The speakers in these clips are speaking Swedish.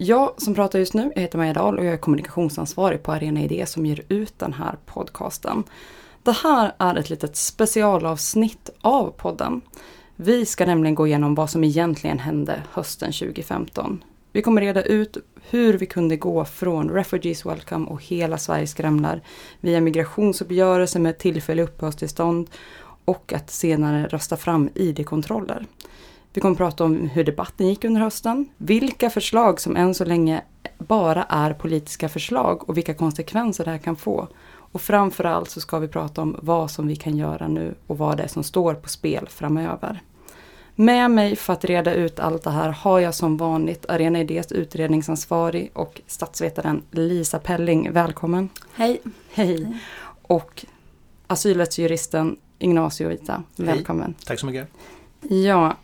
Jag som pratar just nu, jag heter Maja Dahl och jag är kommunikationsansvarig på Arena Idé som ger ut den här podcasten. Det här är ett litet specialavsnitt av podden. Vi ska nämligen gå igenom vad som egentligen hände hösten 2015. Vi kommer reda ut hur vi kunde gå från Refugees Welcome och hela Sverige skramlar via migrationsuppgörelser med tillfälliga uppehållstillstånd och att senare rösta fram ID-kontroller. Vi kommer prata om hur debatten gick under hösten, vilka förslag som än så länge bara är politiska förslag och vilka konsekvenser det här kan få. Och framförallt så ska vi prata om vad som vi kan göra nu och vad det är som står på spel framöver. Med mig för att reda ut allt det här har jag som vanligt Arena Idés utredningsansvarig och statsvetaren Lisa Pelling. Välkommen! Hej! Hej! Och asylrättsjuristen Ignacio Vita. Välkommen! Hej. Tack så mycket! Ja,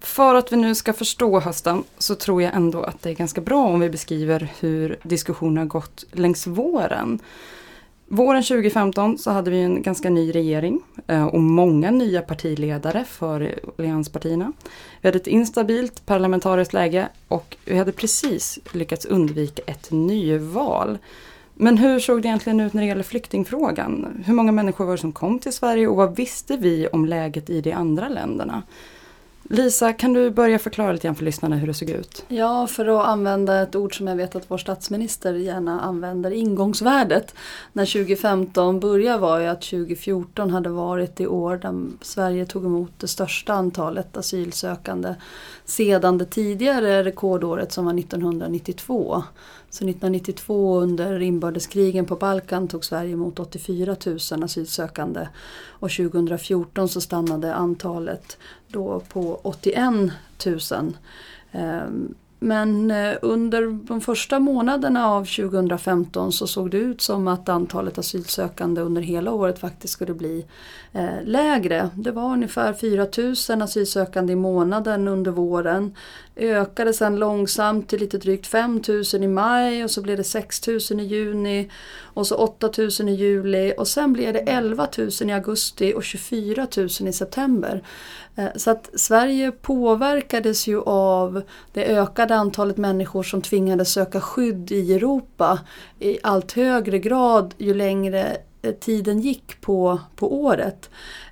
för att vi nu ska förstå hösten så tror jag ändå att det är ganska bra om vi beskriver hur diskussionen har gått längs våren. Våren 2015 så hade vi en ganska ny regering eh, och många nya partiledare för allianspartierna. Vi hade ett instabilt parlamentariskt läge och vi hade precis lyckats undvika ett nyval. Men hur såg det egentligen ut när det gäller flyktingfrågan? Hur många människor var det som kom till Sverige och vad visste vi om läget i de andra länderna? Lisa, kan du börja förklara lite grann för lyssnarna hur det såg ut? Ja, för att använda ett ord som jag vet att vår statsminister gärna använder, ingångsvärdet. När 2015 började var ju att 2014 hade varit det år där Sverige tog emot det största antalet asylsökande sedan det tidigare rekordåret som var 1992. Så 1992 under inbördeskrigen på Balkan tog Sverige emot 84 000 asylsökande och 2014 så stannade antalet då på 81 000. Ehm, men eh, under de första månaderna av 2015 så såg det ut som att antalet asylsökande under hela året faktiskt skulle bli eh, lägre. Det var ungefär 4 000 asylsökande i månaden under våren. Ökade sen långsamt till lite drygt 5 000 i maj och så blev det 6 000 i juni och så 8 000 i juli och sen blev det 11 000 i augusti och 24 000 i september. Eh, så att Sverige påverkades ju av det ökade antalet människor som tvingades söka skydd i Europa i allt högre grad ju längre eh, tiden gick på, på året.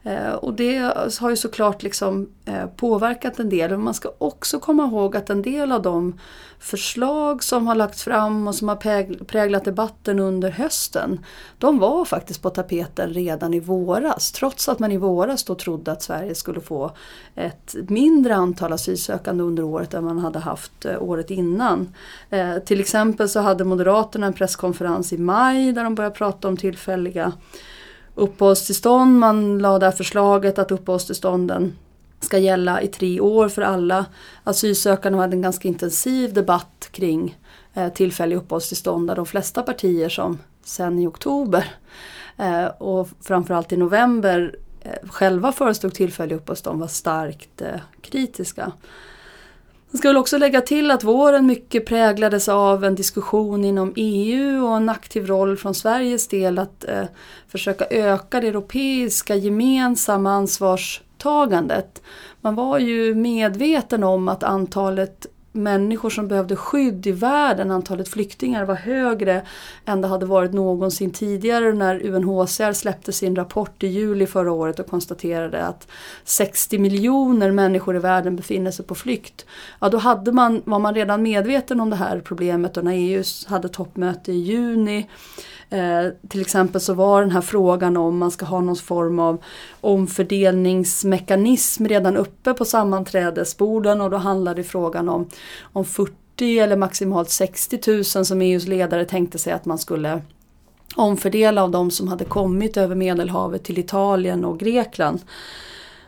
Eh, och det har ju såklart liksom eh, påverkat en del. Men man ska också komma ihåg att en del av de förslag som har lagts fram och som har präglat debatten under hösten, de var faktiskt på tapeten redan i våras. Trots att man i våras då trodde att Sverige skulle få ett mindre antal asylsökande under året än man hade haft eh, året innan. till exempel så hade Moderaterna en presskonferens i maj där de började prata om tillfälliga uppehållstillstånd. Man lade där förslaget att uppehållstillstånden ska gälla i tre år för alla asylsökande och hade en ganska intensiv debatt kring eh, tillfälliga uppehållstillstånd där de flesta partier som sen i oktober eh, och framförallt i november eh, själva föreslog tillfälliga uppehållstillstånd var starkt eh, kritiska. Jag ska väl också lägga till att våren mycket präglades av en diskussion inom EU och en aktiv roll från Sveriges del att eh, försöka öka det europeiska gemensamma ansvarstagandet. Man var ju medveten om att antalet människor som behövde skydd i världen, antalet flyktingar var högre än det hade varit någonsin tidigare när UNHCR släppte sin rapport i juli förra året och konstaterade att 60 miljoner människor i världen befinner sig på flykt. Ja, då hade man, var man redan medveten om det här problemet och när EU hade toppmöte i juni Eh, till exempel så var den här frågan om man ska ha någon form av omfördelningsmekanism redan uppe på sammanträdesborden och då handlade frågan om, om 40 eller maximalt 60 000 som EUs ledare tänkte sig att man skulle omfördela av de som hade kommit över Medelhavet till Italien och Grekland.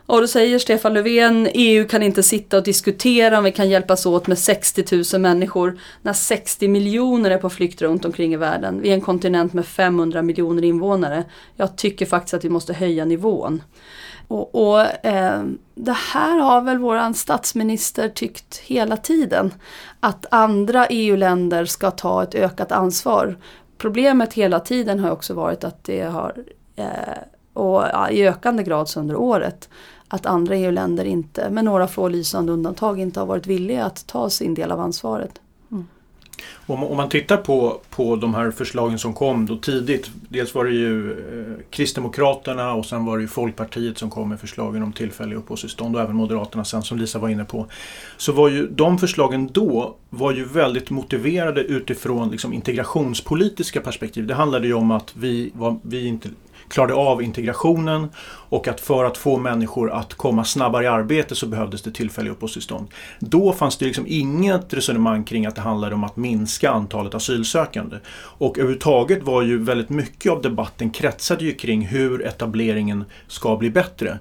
Och då säger Stefan Löfven, EU kan inte sitta och diskutera om vi kan hjälpas åt med 60 000 människor när 60 miljoner är på flykt runt omkring i världen. Vi är en kontinent med 500 miljoner invånare. Jag tycker faktiskt att vi måste höja nivån. Och, och eh, det här har väl våran statsminister tyckt hela tiden. Att andra EU-länder ska ta ett ökat ansvar. Problemet hela tiden har också varit att det har eh, och ja, i ökande grad under året att andra EU-länder inte, med några få lysande undantag, inte har varit villiga att ta sin del av ansvaret. Mm. Om, om, man tittar på, på de här förslagen som kom då tidigt. Dels var det ju eh, Kristdemokraterna och sen var det ju Folkpartiet som kom med förslagen om tillfälliga uppehållstillstånd och även Moderaterna sen som Lisa var inne på. Så var ju de förslagen då var ju väldigt motiverade utifrån liksom, integrationspolitiska perspektiv. Det handlade ju om att vi, var, vi inte klarade av integrationen och att för att få människor att komma snabbare i arbete så behövdes det tillfälliga uppehållstillstånd. Då fanns det liksom inget resonemang kring att det handlade om att minska antalet asylsökande. Och överhuvudtaget var ju väldigt mycket av debatten kretsade ju kring hur etableringen ska bli bättre.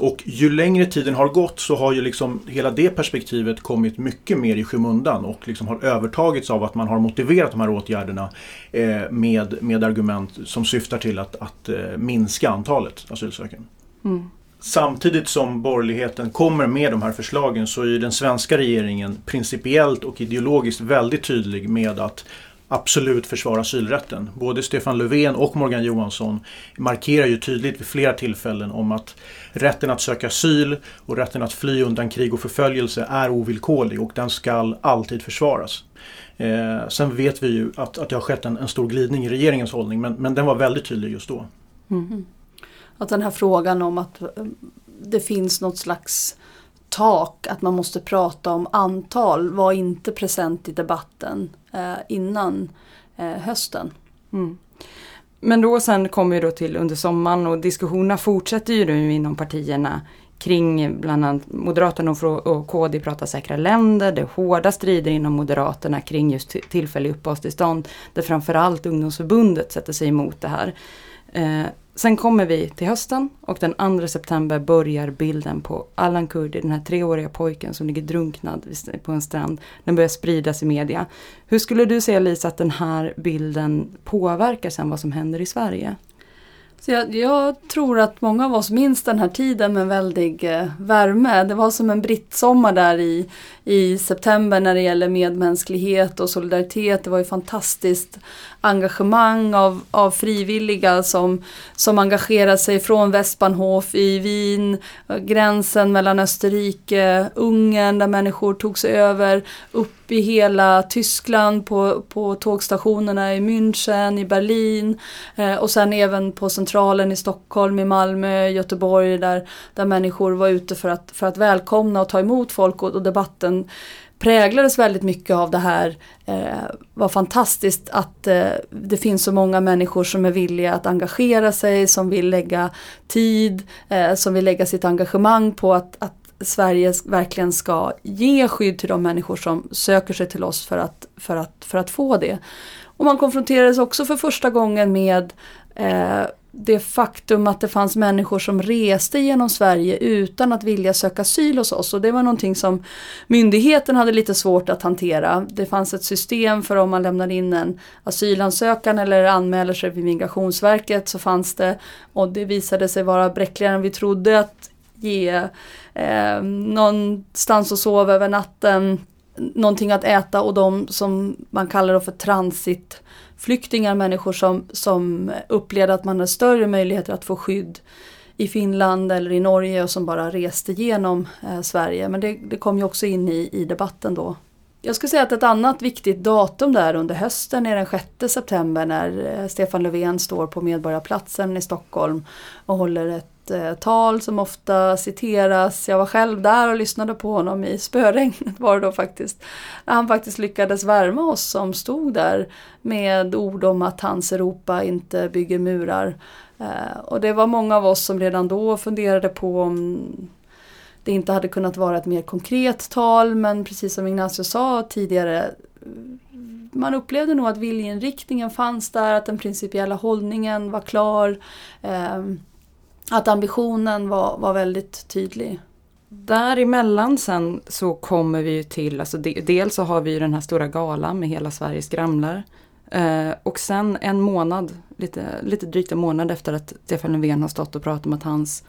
Och ju längre tiden har gått så har ju liksom hela det perspektivet kommit mycket mer i skymundan och liksom har övertagits av att man har motiverat de här åtgärderna eh, med, med argument som syftar till att, att eh, minska antalet asylsökande. Mm. Samtidigt som borgerligheten kommer med de här förslagen så är den svenska regeringen principiellt och ideologiskt väldigt tydlig med att absolut försvara asylrätten. Både Stefan Löfven och Morgan Johansson markerar ju tydligt vid flera tillfällen om att rätten att söka asyl och rätten att fly undan krig och förföljelse är ovillkorlig och den ska alltid försvaras. Eh, sen vet vi ju att, att det har skett en, en stor glidning i regeringens hållning men, men den var väldigt tydlig just då. Mm. Att den här frågan om att eh, det finns något slags tak, att man måste prata om antal var inte present i debatten eh, innan eh, hösten. Mm. Men då sen kommer vi då till under sommaren och diskussionerna fortsätter ju nu inom partierna kring bland annat Moderaterna och KD pratar säkra länder. Det är hårda strider inom Moderaterna kring just tillfälliga uppehållstillstånd. Där framförallt ungdomsförbundet sätter sig emot det här. Eh, Sen kommer vi till hösten och den 2 september börjar bilden på Allan Kurdi, den här treåriga pojken som ligger drunknad på en strand. Den börjar spridas i media. Hur skulle du säga Lisa att den här bilden påverkar sen vad som händer i Sverige? Så jag, jag, tror att många av oss minns den här tiden med väldig eh, värme. Det var som en brittsommar där i, i september när det gäller medmänsklighet och solidaritet. Det var ju fantastiskt engagemang av, av frivilliga som, som engagerar sig från Westbahnhof i Wien, gränsen mellan Österrike, Ungern där människor tog sig över, upp i hela Tyskland på, på tågstationerna i München, i Berlin eh, och sen även på centralen i Stockholm, i Malmö, Göteborg där, där människor var ute för att, för att välkomna och ta emot folk och, och debatten präglades väldigt mycket av det här. Eh, var fantastiskt att eh, det finns så många människor som är villiga att engagera sig, som vill lägga tid, eh, som vill lägga sitt engagemang på att, att Sverige verkligen ska ge skydd till de människor som söker sig till oss för att, för att, för att få det. Och man konfronterades också för första gången med eh, det faktum att det fanns människor som reste genom Sverige utan att vilja söka asyl hos oss och det var någonting som myndigheten hade lite svårt att hantera. Det fanns ett system för om man lämnar in en asylansökan eller anmäler sig vid Migrationsverket så fanns det och det visade sig vara bräckligare än vi trodde att ge eh, någonstans att sova över natten, någonting att äta och de som man kallar för transit flyktingar, människor som, som upplevde att man hade större möjligheter att få skydd i Finland eller i Norge och som bara reste genom eh, Sverige. Men det, det, kom ju också in i, i debatten då. Jag skulle säga att ett annat viktigt datum där under hösten är den 6 september när eh, Stefan Löfven står på Medborgarplatsen i Stockholm och håller ett Eh, tal som ofta citeras. Jag var själv där och lyssnade på honom i spöregnet var det då faktiskt. Han faktiskt lyckades värma oss som stod där med ord om att hans Europa inte bygger murar. Eh, och det var många av oss som redan då funderade på om det inte hade kunnat vara ett mer konkret tal men precis som Ignacio sa tidigare man upplevde nog att viljeinriktningen fanns där, att den principiella hållningen var klar. Ehm, att ambitionen var, var väldigt tydlig. Däremellan sen så kommer vi ju till, alltså de, dels så har vi ju den här stora galan med hela Sveriges Skramlar. Eh, och sen en månad, lite, lite drygt en månad efter att Stefan Löfven har stått och pratat om att hans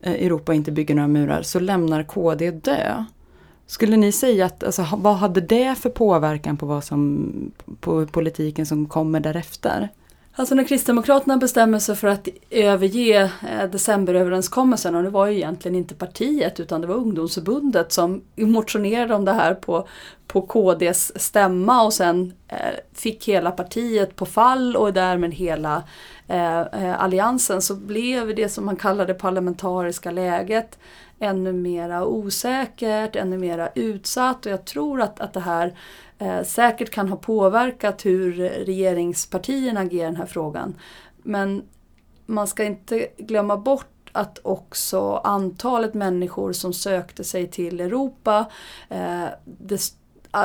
eh, Europa inte bygger några murar, så lämnar KD dö. Skulle ni säga att, alltså, vad hade det för påverkan på vad som, på politiken som kommer därefter? Alltså när Kristdemokraterna bestämmer sig för att överge eh, decemberöverenskommelsen och det var ju egentligen inte partiet utan det var ungdomsförbundet som motionerade om det här på, på KDs stämma och sen eh, fick hela partiet på fall och därmed hela eh, alliansen. Så blev det som man kallar det parlamentariska läget ännu mera osäkert, ännu mera utsatt och jag tror att, att det här eh, säkert kan ha påverkat hur regeringspartierna agerar i den här frågan. Men man ska inte glömma bort att också antalet människor som sökte sig till Europa, eh, det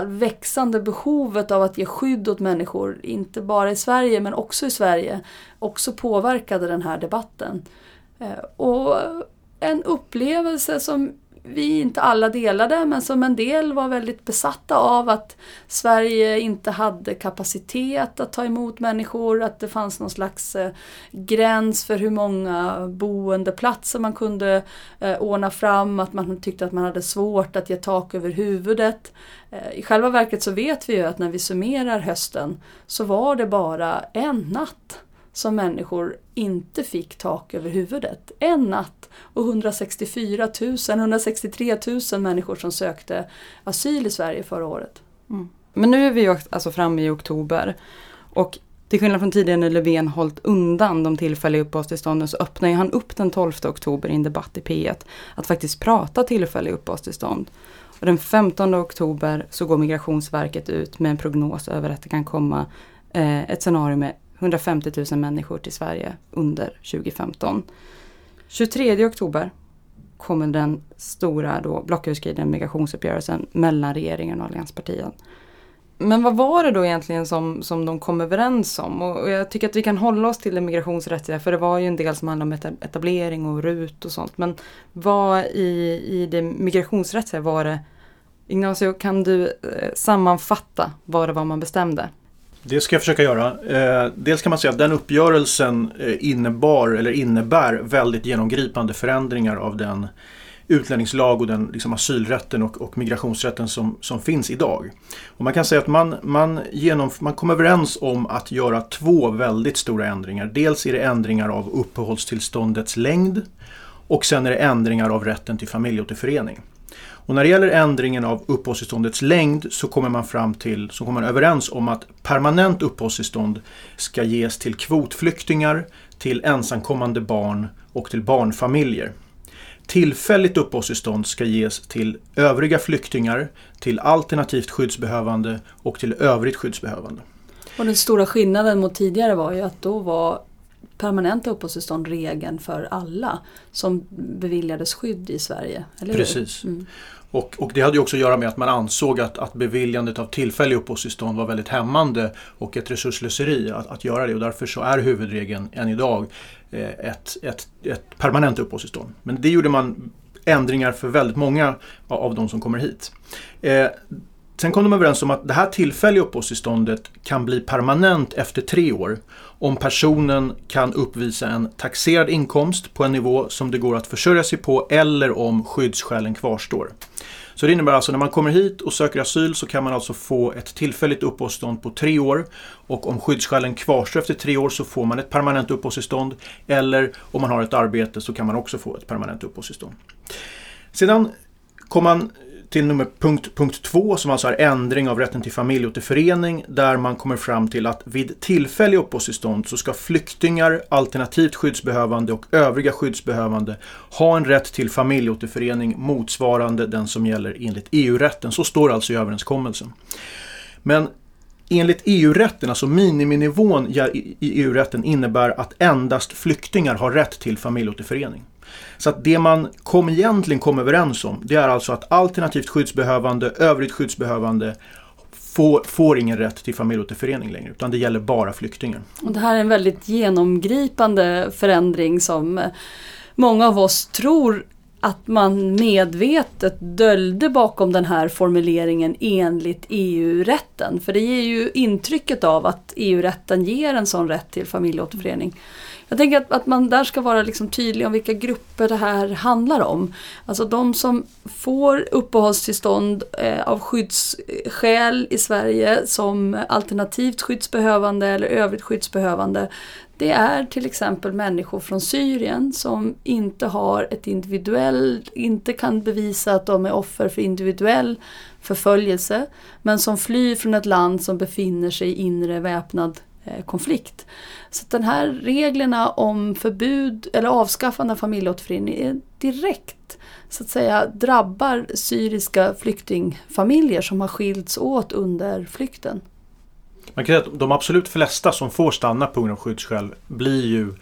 växande behovet av att ge skydd åt människor, inte bara i Sverige men också i Sverige, också påverkade den här debatten. Eh, och en upplevelse som vi inte alla delade men som en del var väldigt besatta av att Sverige inte hade kapacitet att ta emot människor, att det fanns någon slags eh, gräns för hur många boendeplatser man kunde eh, ordna fram, att man tyckte att man hade svårt att ge tak över huvudet. Eh, I själva verket så vet vi ju att när vi summerar hösten så var det bara en natt som människor inte fick tak över huvudet. En natt och 164 000, 163 000 människor som sökte asyl i Sverige förra året. Mm. Men nu är vi ju alltså framme i oktober och till skillnad från tidigare när Löfven hållit undan de tillfälliga uppehållstillstånden så öppnar han upp den 12 oktober i en debatt i P1 att faktiskt prata tillfälliga uppehållstillstånd. Och den 15 oktober så går Migrationsverket ut med en prognos över att det kan komma eh, ett scenario med 150 000 människor till Sverige under 2015. 23 oktober kommer den stora då blocköverskridande migrationsuppgörelsen mellan regeringen och allianspartierna. Men vad var det då egentligen som, som de kom överens om? Och, och jag tycker att vi kan hålla oss till det migrationsrättsliga för det var ju en del som handlade om etablering och RUT och sånt. Men vad i, i det migrationsrättsliga var det Ignacio, kan du eh, sammanfatta vad det var man bestämde? Det ska jag försöka göra. Eh, dels kan man säga att den uppgörelsen eh, innebar eller innebär väldigt genomgripande förändringar av den utlänningslag och den liksom asylrätten och, och migrationsrätten som, som finns idag. Och man kan säga att man, man, genom, man kom överens om att göra två väldigt stora ändringar. Dels är det ändringar av uppehållstillståndets längd och sen är det ändringar av rätten till familjeåterförening. Och när det gäller ändringen av uppehållstillståndets längd så kommer man fram till, så kommer man överens om att permanent uppehållstillstånd ska ges till kvotflyktingar, till ensamkommande barn och till barnfamiljer. Tillfälligt uppehållstillstånd ska ges till övriga flyktingar, till alternativt skyddsbehövande och till övrigt skyddsbehövande. Och den stora skillnaden mot tidigare var ju att då var permanenta uppehållstillstånd regeln för alla som beviljades skydd i Sverige. Precis. Mm. Och, och, det hade ju också att göra med att man ansåg att, att beviljandet av tillfälliga uppehållstillstånd var väldigt hämmande och ett resurslöseri att, att göra det. Och därför så är huvudregeln än idag eh, ett, ett, ett permanent uppehållstillstånd. Men det gjorde man ändringar för väldigt många av de som kommer hit. Sen kom de överens om att det här tillfälliga uppehållstillståndet kan bli permanent efter tre år om personen kan uppvisa en taxerad inkomst på en nivå som det går att försörja sig på eller om skyddsskälen kvarstår. Så det innebär alltså när man kommer hit och söker asyl så kan man alltså få ett tillfälligt uppehållstillstånd på tre år och om skyddsskälen kvarstår efter tre år så får man ett permanent uppehållstillstånd eller om man har ett arbete så kan man också få ett permanent uppehållstillstånd. Sedan kom man till nummer punkt, punkt två som alltså är ändring av rätten till familjeåterförening där man kommer fram till att vid tillfälliga uppehållstillstånd så ska flyktingar, alternativt skyddsbehövande och övriga skyddsbehövande ha en rätt till familjeåterförening motsvarande den som gäller enligt EU-rätten. Så står alltså i överenskommelsen. Men Enligt EU-rätten, alltså miniminivån i EU-rätten innebär att endast flyktingar har rätt till familjeåterförening. Så att det man kom egentligen kom överens om det är alltså att alternativt skyddsbehövande, övrigt skyddsbehövande får, får ingen rätt till familjeåterförening längre utan det gäller bara flyktingar. Och det här är en väldigt genomgripande förändring som många av oss tror att man medvetet döljde bakom den här formuleringen enligt EU-rätten. För det ger ju intrycket av att EU-rätten ger en sån rätt till familjeåterförening. Jag tänker att, att man där ska vara liksom tydlig om vilka grupper det här handlar om. Alltså de som får uppehållstillstånd eh, av skyddsskäl i Sverige som alternativt skyddsbehövande eller övrigt skyddsbehövande. Det är till exempel människor från Syrien som inte har ett individuell, inte kan bevisa att de är offer för individuell förföljelse men som flyr från ett land som befinner sig i inre väpnad eh, konflikt. Så den här reglerna om förbud eller avskaffande av familjeåterförening är direkt så att säga drabbar syriska flyktingfamiljer som har skilts åt under flykten. Man kan säga att de absolut flesta som får stanna på grund av skyddsskäl blir ju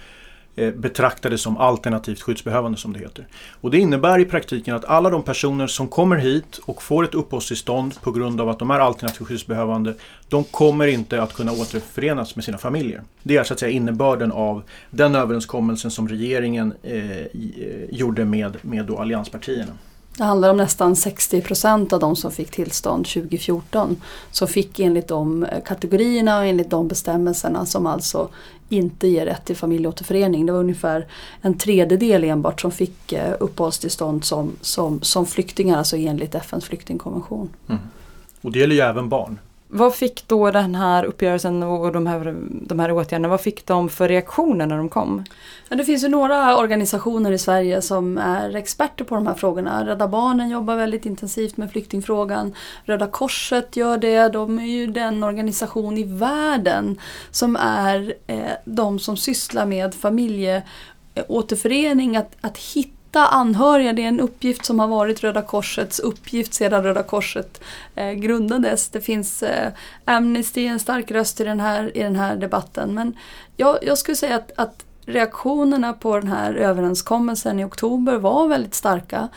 eh, betraktade som alternativt skyddsbehövande som det heter. Och det innebär i praktiken att alla de personer som kommer hit och får ett uppehållstillstånd på grund av att de är alternativt skyddsbehövande, de kommer inte att kunna återförenas med sina familjer. Det är så att säga innebörden av den överenskommelsen som regeringen eh, eh gjorde med, med då allianspartierna. Det handlar om nästan 60 procent av de som fick tillstånd 2014. Som fick enligt de eh, kategorierna och enligt de bestämmelserna som alltså inte ger rätt till familjeåterförening. Det var ungefär en tredjedel enbart som fick eh, uppehållstillstånd som, som, som flyktingar, alltså enligt FNs flyktingkonvention. Mm. Och det gäller ju även barn. Vad fick då den här uppgörelsen och de här, de här åtgärderna, vad fick de för reaktioner när de kom? Ja, det finns ju några organisationer i Sverige som är experter på de här frågorna. Rädda Barnen jobbar väldigt intensivt med flyktingfrågan. Röda Korset gör det. De är ju den organisation i världen som är eh, de som sysslar med familjeåterförening, eh, att, att hitta hitta anhöriga. Det är en uppgift som har varit Röda Korsets uppgift sedan Röda Korset eh, grundades. Det finns eh, Amnesty, en stark röst i den här, i den här debatten. Men jag, jag skulle säga att, att reaktionerna på den här överenskommelsen i oktober var väldigt starka.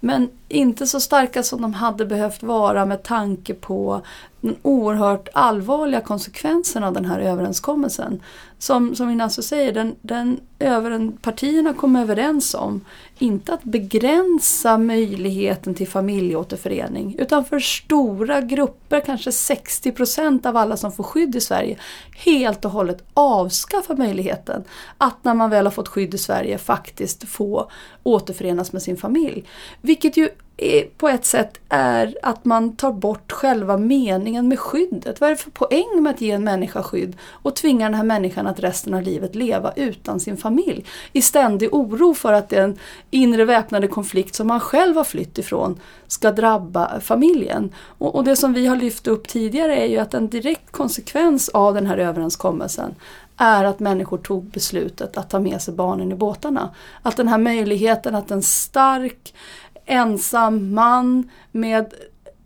Men inte så starka som de hade behövt vara med tanke på den oerhört allvarliga konsekvensen av den här överenskommelsen. Som, som Inasso säger, den, den överen, partierna kom överens om inte att begränsa möjligheten till familjeåterförening utan för stora grupper, kanske 60 procent av alla som får skydd i Sverige, helt och hållet avskaffa möjligheten att när man väl har fått skydd i Sverige faktiskt få återförenas med sin familj. Vilket ju Eh, på ett sätt är att man tar bort själva meningen med skyddet. Vad är det för poäng med att ge en människa skydd och tvinga den här människan att resten av livet leva utan sin familj? I ständig oro för att den inre väpnade konflikt som man själv har flytt ifrån ska drabba familjen. Och, och det som vi har lyft upp tidigare är ju att en direkt konsekvens av den här överenskommelsen är att människor tog beslutet att ta med sig barnen i båtarna. Att den här möjligheten att en stark ensam man med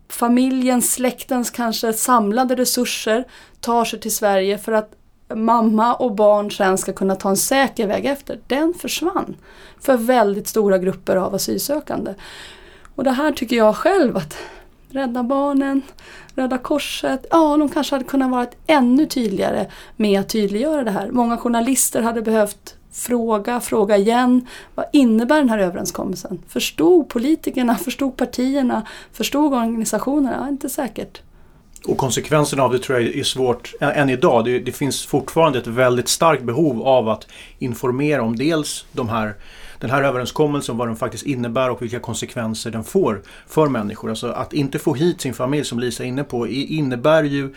familjens, släktens kanske samlade resurser tar sig till Sverige för att mamma och barn sen ska kunna ta en säker väg efter. Den försvann för väldigt stora grupper av asylsökande. Och det här tycker jag själv att Rädda Barnen, Röda Korset, ja de kanske hade kunnat vara ännu tydligare med att tydliggöra det här. Många journalister hade behövt fråga, fråga igen. Vad innebär den här överenskommelsen? Förstod politikerna, förstod partierna, förstod organisationerna? Ja, inte säkert. Och konsekvenserna av det tror jag är svårt än idag. Det, det, finns fortfarande ett väldigt starkt behov av att informera om dels de här, den här överenskommelsen, vad den faktiskt innebär och vilka konsekvenser den får för människor. Alltså att inte få hit sin familj som Lisa är inne på innebär ju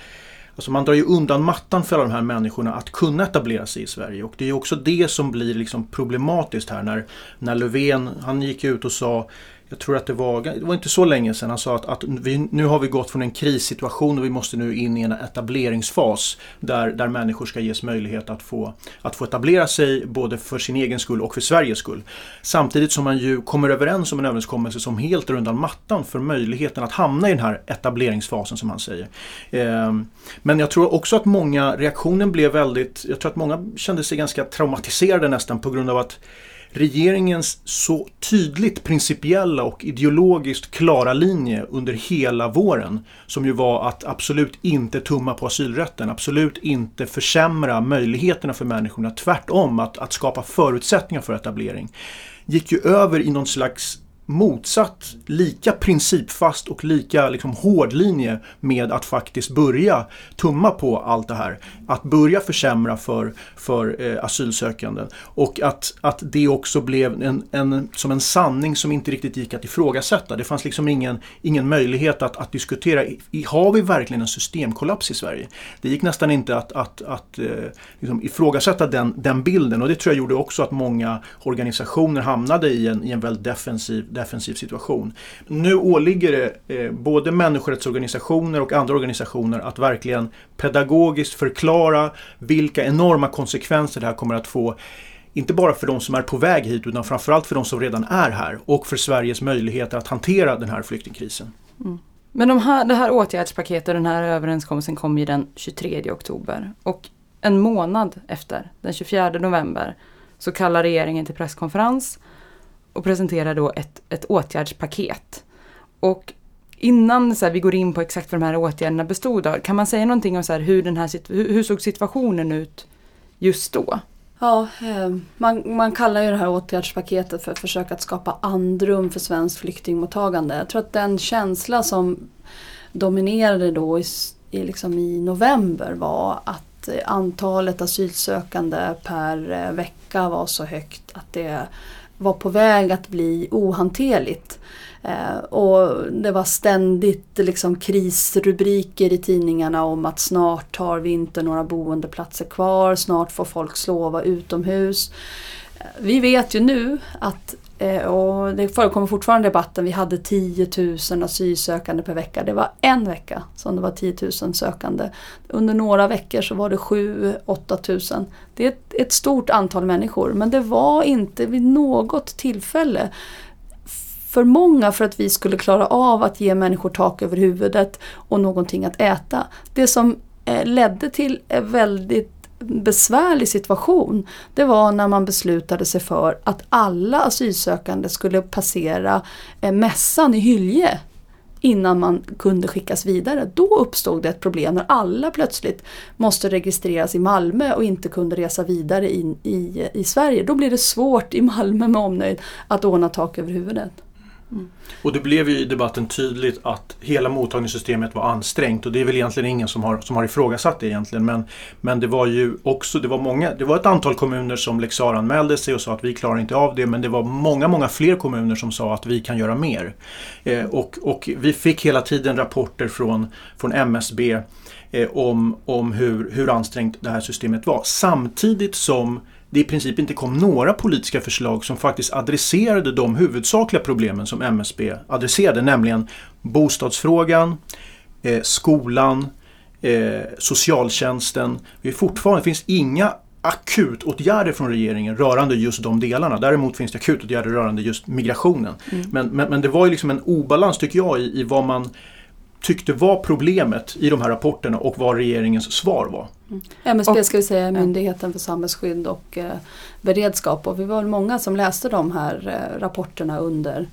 Alltså man drar ju undan mattan för alla de här människorna att kunna etablera sig i Sverige. Och det är också det som blir liksom problematiskt här när, när Löfven, han gick ut och sa jag tror att det var, det var inte så länge sedan han sa att, att vi, nu har vi gått från en krissituation och vi måste nu in i en etableringsfas där, där människor ska ges möjlighet att få, att få etablera sig både för sin egen skull och för Sveriges skull. Samtidigt som man ju kommer överens om en överenskommelse som helt drar undan mattan för möjligheten att hamna i den här etableringsfasen som han säger. Eh, men jag tror också att många, reaktionen blev väldigt, jag tror att många kände sig ganska traumatiserade nästan på grund av att regeringens så tydligt principiella och ideologiskt klara linje under hela våren som ju var att absolut inte tumma på asylrätten, absolut inte försämra möjligheterna för människorna, tvärtom att, att skapa förutsättningar för etablering gick ju över i någon slags motsatt, lika principfast och lika liksom, hård linje med att faktiskt börja tumma på allt det här. Att börja försämra för, för eh, asylsökande. Och att, att det också blev en, en, som en sanning som inte riktigt gick att ifrågasätta. Det fanns liksom ingen, ingen möjlighet att, att diskutera. I, har vi verkligen en systemkollaps i Sverige? Det gick nästan inte att, att, att eh, liksom ifrågasätta den, den bilden och det tror jag gjorde också att många organisationer hamnade i en, i en väldigt defensiv defensiv situation. Nu åligger det eh, både människorättsorganisationer och andra organisationer att verkligen pedagogiskt förklara vilka enorma konsekvenser det här kommer att få inte bara för de som är på väg hit utan framförallt för de som redan är här och för Sveriges möjligheter att hantera den här flyktingkrisen. Mm. Men de här, det här åtgärdspaketet och den här överenskommelsen kom ju den 23 oktober. Och en månad efter, den 24 november, så kallar regeringen till presskonferens och presenterar då ett, ett åtgärdspaket. Och innan så här, vi går in på exakt vad de här åtgärderna bestod av, kan man säga någonting om så här, hur, den här, hur, hur såg situationen ut just då? Ja, eh, man, man kallar ju det här åtgärdspaketet för att försöka att skapa andrum för svenskt flyktingmottagande. Jag tror att den känsla som dominerade då i, i, liksom i november var att eh, antalet asylsökande per eh, vecka var så högt att det var på väg att bli ohanterligt. Eh, och det var ständigt liksom krisrubriker i tidningarna om att snart har vi inte några boendeplatser kvar, snart får folk slova utomhus. Eh, vi vet ju nu att Eh, och det förekommer fortfarande debatten, vi hade 10 000 asylsökande per vecka. Det var en vecka som det var 10 000 sökande. Under några veckor så var det 7-8 000. Det är ett, ett stort antal människor men det var inte vid något tillfälle för många för att vi skulle klara av att ge människor tak över huvudet och någonting att äta. Det som eh, ledde till väldigt besvärlig situation det var när man beslutade sig för att alla asylsökande skulle passera eh, mässan i Hylje innan man kunde skickas vidare. Då uppstod det ett problem när alla plötsligt måste registreras i Malmö och inte kunde resa vidare in i, i Sverige. Då blir det svårt i Malmö med omnöjd att ordna tak över huvudet. Mm. Och det blev ju i debatten tydligt att hela mottagningssystemet var ansträngt och det är väl egentligen ingen som har, som har ifrågasatt det egentligen. Men, men det var ju också, det var många, det var ett antal kommuner som lex anmälde sig och sa att vi klarar inte av det. Men det var många, många fler kommuner som sa att vi kan göra mer. Eh, och, och vi fick hela tiden rapporter från, från MSB eh, om, om hur, hur ansträngt det här systemet var. Samtidigt som det i princip inte kom några politiska förslag som faktiskt adresserade de huvudsakliga problemen som MSB adresserade, nämligen bostadsfrågan, eh, skolan, eh, socialtjänsten. Det, fortfarande, finns inga akutåtgärder från regeringen rörande just de delarna. Däremot finns det akutåtgärder rörande just migrationen. Mm. Men, men, men, det var ju liksom en obalans tycker jag i, i vad man tyckte var problemet i de här rapporterna och vad regeringens svar var. Mm. MSB och, ska vi säga är Myndigheten för samhällsskydd och eh, beredskap och vi var många som läste de här eh, rapporterna under,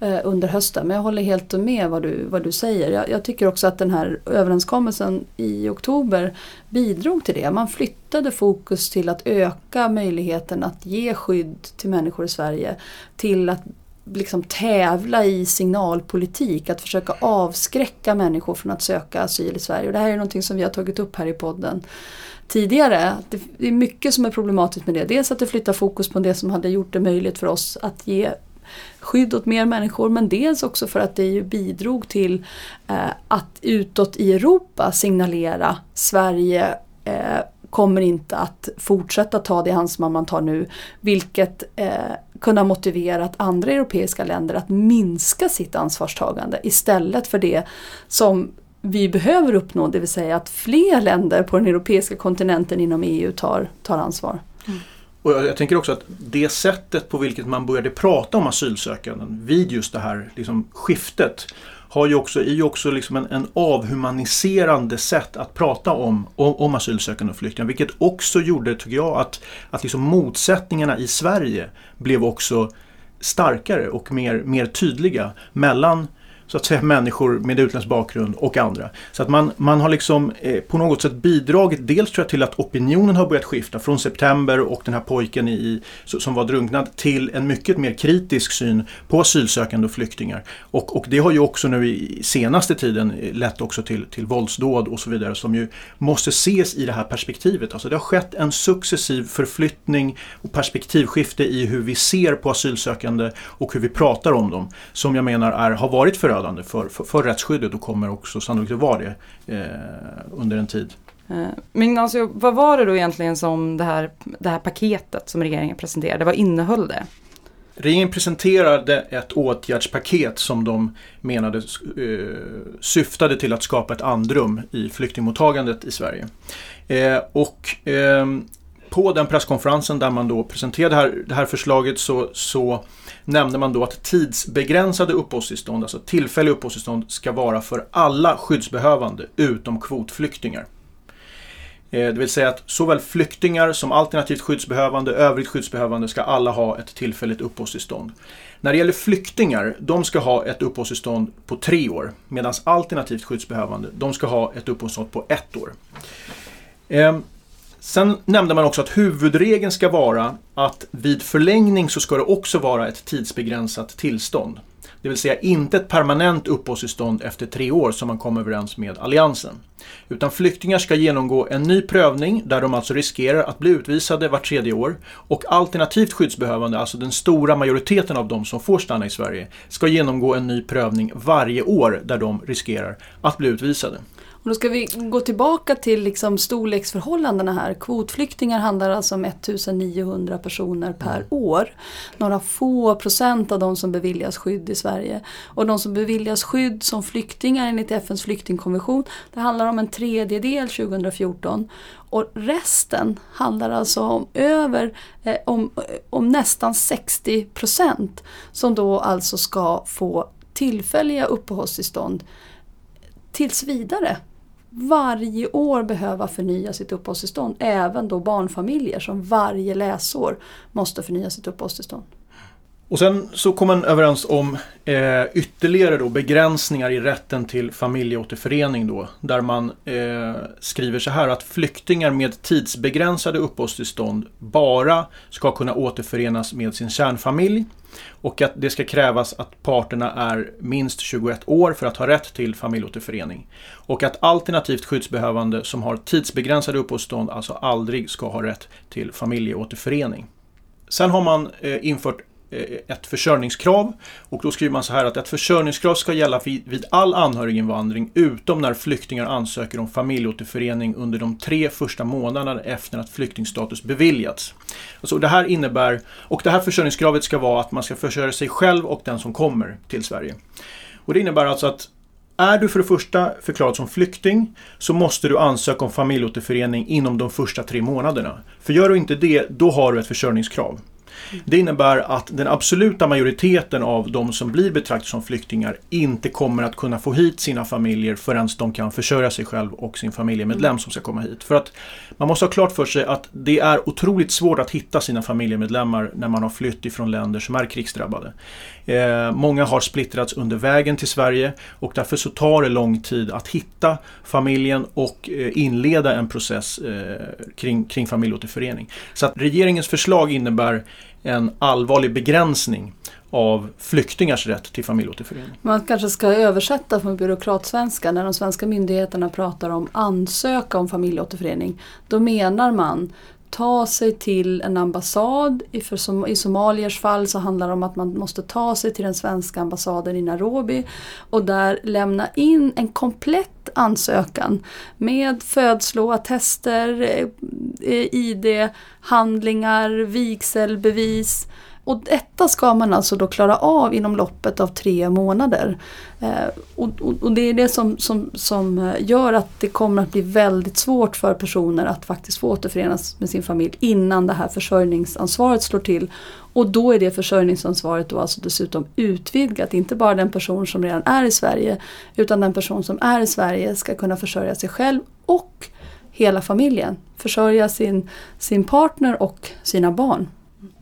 eh, under hösten. Men jag håller helt med vad du, vad du säger. Jag, jag, tycker också att den här överenskommelsen i oktober bidrog till det. Man flyttade fokus till att öka möjligheten att ge skydd till människor i Sverige till att liksom tävla i signalpolitik, att försöka avskräcka människor från att söka asyl i Sverige. Och det här är någonting som vi har tagit upp här i podden tidigare. Det är mycket som är problematiskt med det. Dels att det flyttar fokus på det som hade gjort det möjligt för oss att ge skydd åt mer människor men dels också för att det ju bidrog till eh, att utåt i Europa signalera Sverige eh, kommer inte att fortsätta ta det ansvar man tar nu. Vilket eh, kunna motivera att andra europeiska länder att minska sitt ansvarstagande istället för det som vi behöver uppnå, det vill säga att fler länder på den europeiska kontinenten inom EU tar, tar ansvar. Mm. Och jag, jag, tänker också att det sättet på vilket man började prata om asylsökanden vid just det här liksom, skiftet har ju också, är ju också liksom en, en avhumaniserande sätt att prata om, om, om asylsökande och flyktingar. Vilket också gjorde, tycker jag, att, att liksom motsättningarna i Sverige blev också starkare och mer, mer tydliga mellan så att säga människor med utländsk bakgrund och andra. Så att man, man har liksom eh, på något sätt bidragit dels tror jag till att opinionen har börjat skifta från september och den här pojken i, som var drunknad till en mycket mer kritisk syn på asylsökande och flyktingar. Och, och det har ju också nu i senaste tiden eh, lett också till, till våldsdåd och så vidare som ju måste ses i det här perspektivet. Alltså det har skett en successiv förflyttning och perspektivskifte i hur vi ser på asylsökande och hur vi pratar om dem som jag menar är, har varit för förödande för, för, för rättsskyddet och kommer också sannolikt att vara det eh, under en tid. Eh, men alltså, vad var det då egentligen som det här, det här paketet som regeringen presenterade, vad innehöll det? Regeringen presenterade ett åtgärdspaket som de menade eh, syftade till att skapa ett andrum i flyktingmottagandet i Sverige. Eh, och eh, på den presskonferensen där man då presenterade det här, det här förslaget så, så nämnde man då att tidsbegränsade uppehållstillstånd, alltså tillfälliga uppehållstillstånd, ska vara för alla skyddsbehövande utom kvotflyktingar. Eh, det vill säga att såväl flyktingar som alternativt skyddsbehövande, övrigt skyddsbehövande ska alla ha ett tillfälligt uppehållstillstånd. När det gäller flyktingar, de ska ha ett uppehållstillstånd på tre år medan alternativt skyddsbehövande, de ska ha ett uppehållstillstånd på ett år. Ehm, Sen nämnde man också att huvudregeln ska vara att vid förlängning så ska det också vara ett tidsbegränsat tillstånd. Det vill säga inte ett permanent uppehållstillstånd efter tre år som man kom överens med Alliansen. Utan flyktingar ska genomgå en ny prövning där de alltså riskerar att bli utvisade vart tredje år. Och alternativt skyddsbehövande, alltså den stora majoriteten av de som får stanna i Sverige, ska genomgå en ny prövning varje år där de riskerar att bli utvisade. Och då ska vi gå tillbaka till liksom storleksförhållandena här. Kvotflyktingar handlar alltså om 1900 personer per mm. år. Några få procent av de som beviljas skydd i Sverige. Och de som beviljas skydd som flyktingar enligt FNs flyktingkonvention, det handlar om en tredjedel 2014. Och resten handlar alltså om över, eh, om, om nästan 60 procent som då alltså ska få tillfälliga uppehållstillstånd tills vidare varje år behöva förnya sitt uppehållstillstånd. Även då barnfamiljer som varje läsår måste förnya sitt uppehållstillstånd. Och sen så kom man överens om eh, ytterligare då begränsningar i rätten till familjeåterförening då. Där man eh, skriver så här att flyktingar med tidsbegränsade uppehållstillstånd bara ska kunna återförenas med sin kärnfamilj. Och att det ska krävas att parterna är minst 21 år för att ha rätt till familjeåterförening. Och att alternativt skyddsbehövande som har tidsbegränsade uppehållstillstånd alltså aldrig ska ha rätt till familjeåterförening. Sen har man eh, infört Eh, ett försörjningskrav. Och då skriver man så här att ett försörjningskrav ska gälla vid all anhöriginvandring utom när flyktingar ansöker om familjeåterförening under de tre första månaderna efter att flyktingstatus beviljats. Alltså det här innebär, och det här försörjningskravet ska vara att man ska försörja sig själv och den som kommer till Sverige. Och det innebär alltså att är du för det första förklarad som flykting så måste du ansöka om familjeåterförening inom de första tre månaderna. För gör du inte det, då har du ett försörjningskrav. Det innebär att den absoluta majoriteten av de som blir betraktade som flyktingar inte kommer att kunna få hit sina familjer förrän de kan försörja sig själv och sin familjemedlem som ska komma hit. För att man måste ha klart för sig att det är otroligt svårt att hitta sina familjemedlemmar när man har flytt ifrån länder som är krigsdrabbade. Eh, många har splittrats under vägen till Sverige och därför så tar det lång tid att hitta familjen och eh, inleda en process eh, kring, kring familjeåterförening. Så att regeringens förslag innebär en allvarlig begränsning av flyktingars rätt till familjeåterförening. Man kanske ska översätta från byråkratsvenska när de svenska myndigheterna pratar om ansöka om familjeåterförening. Då menar man ta sig till en ambassad. I, för som, I somaliers fall så handlar det om att man måste ta sig till den svenska ambassaden i Nairobi och där lämna in en komplett ansökan med födsloattester, eh, ID-handlingar, vigselbevis och detta ska man alltså då klara av inom loppet av tre månader. Eh, och, och, och, det är det som, som, som eh, gör att det kommer att bli väldigt svårt för personer att faktiskt få återförenas med sin familj innan det här försörjningsansvaret slår till. Och då är det försörjningsansvaret då alltså dessutom utvidgat, inte bara den person som redan är i Sverige utan den person som är i Sverige ska kunna försörja sig själv och hela familjen. Försörja sin, sin partner och sina barn.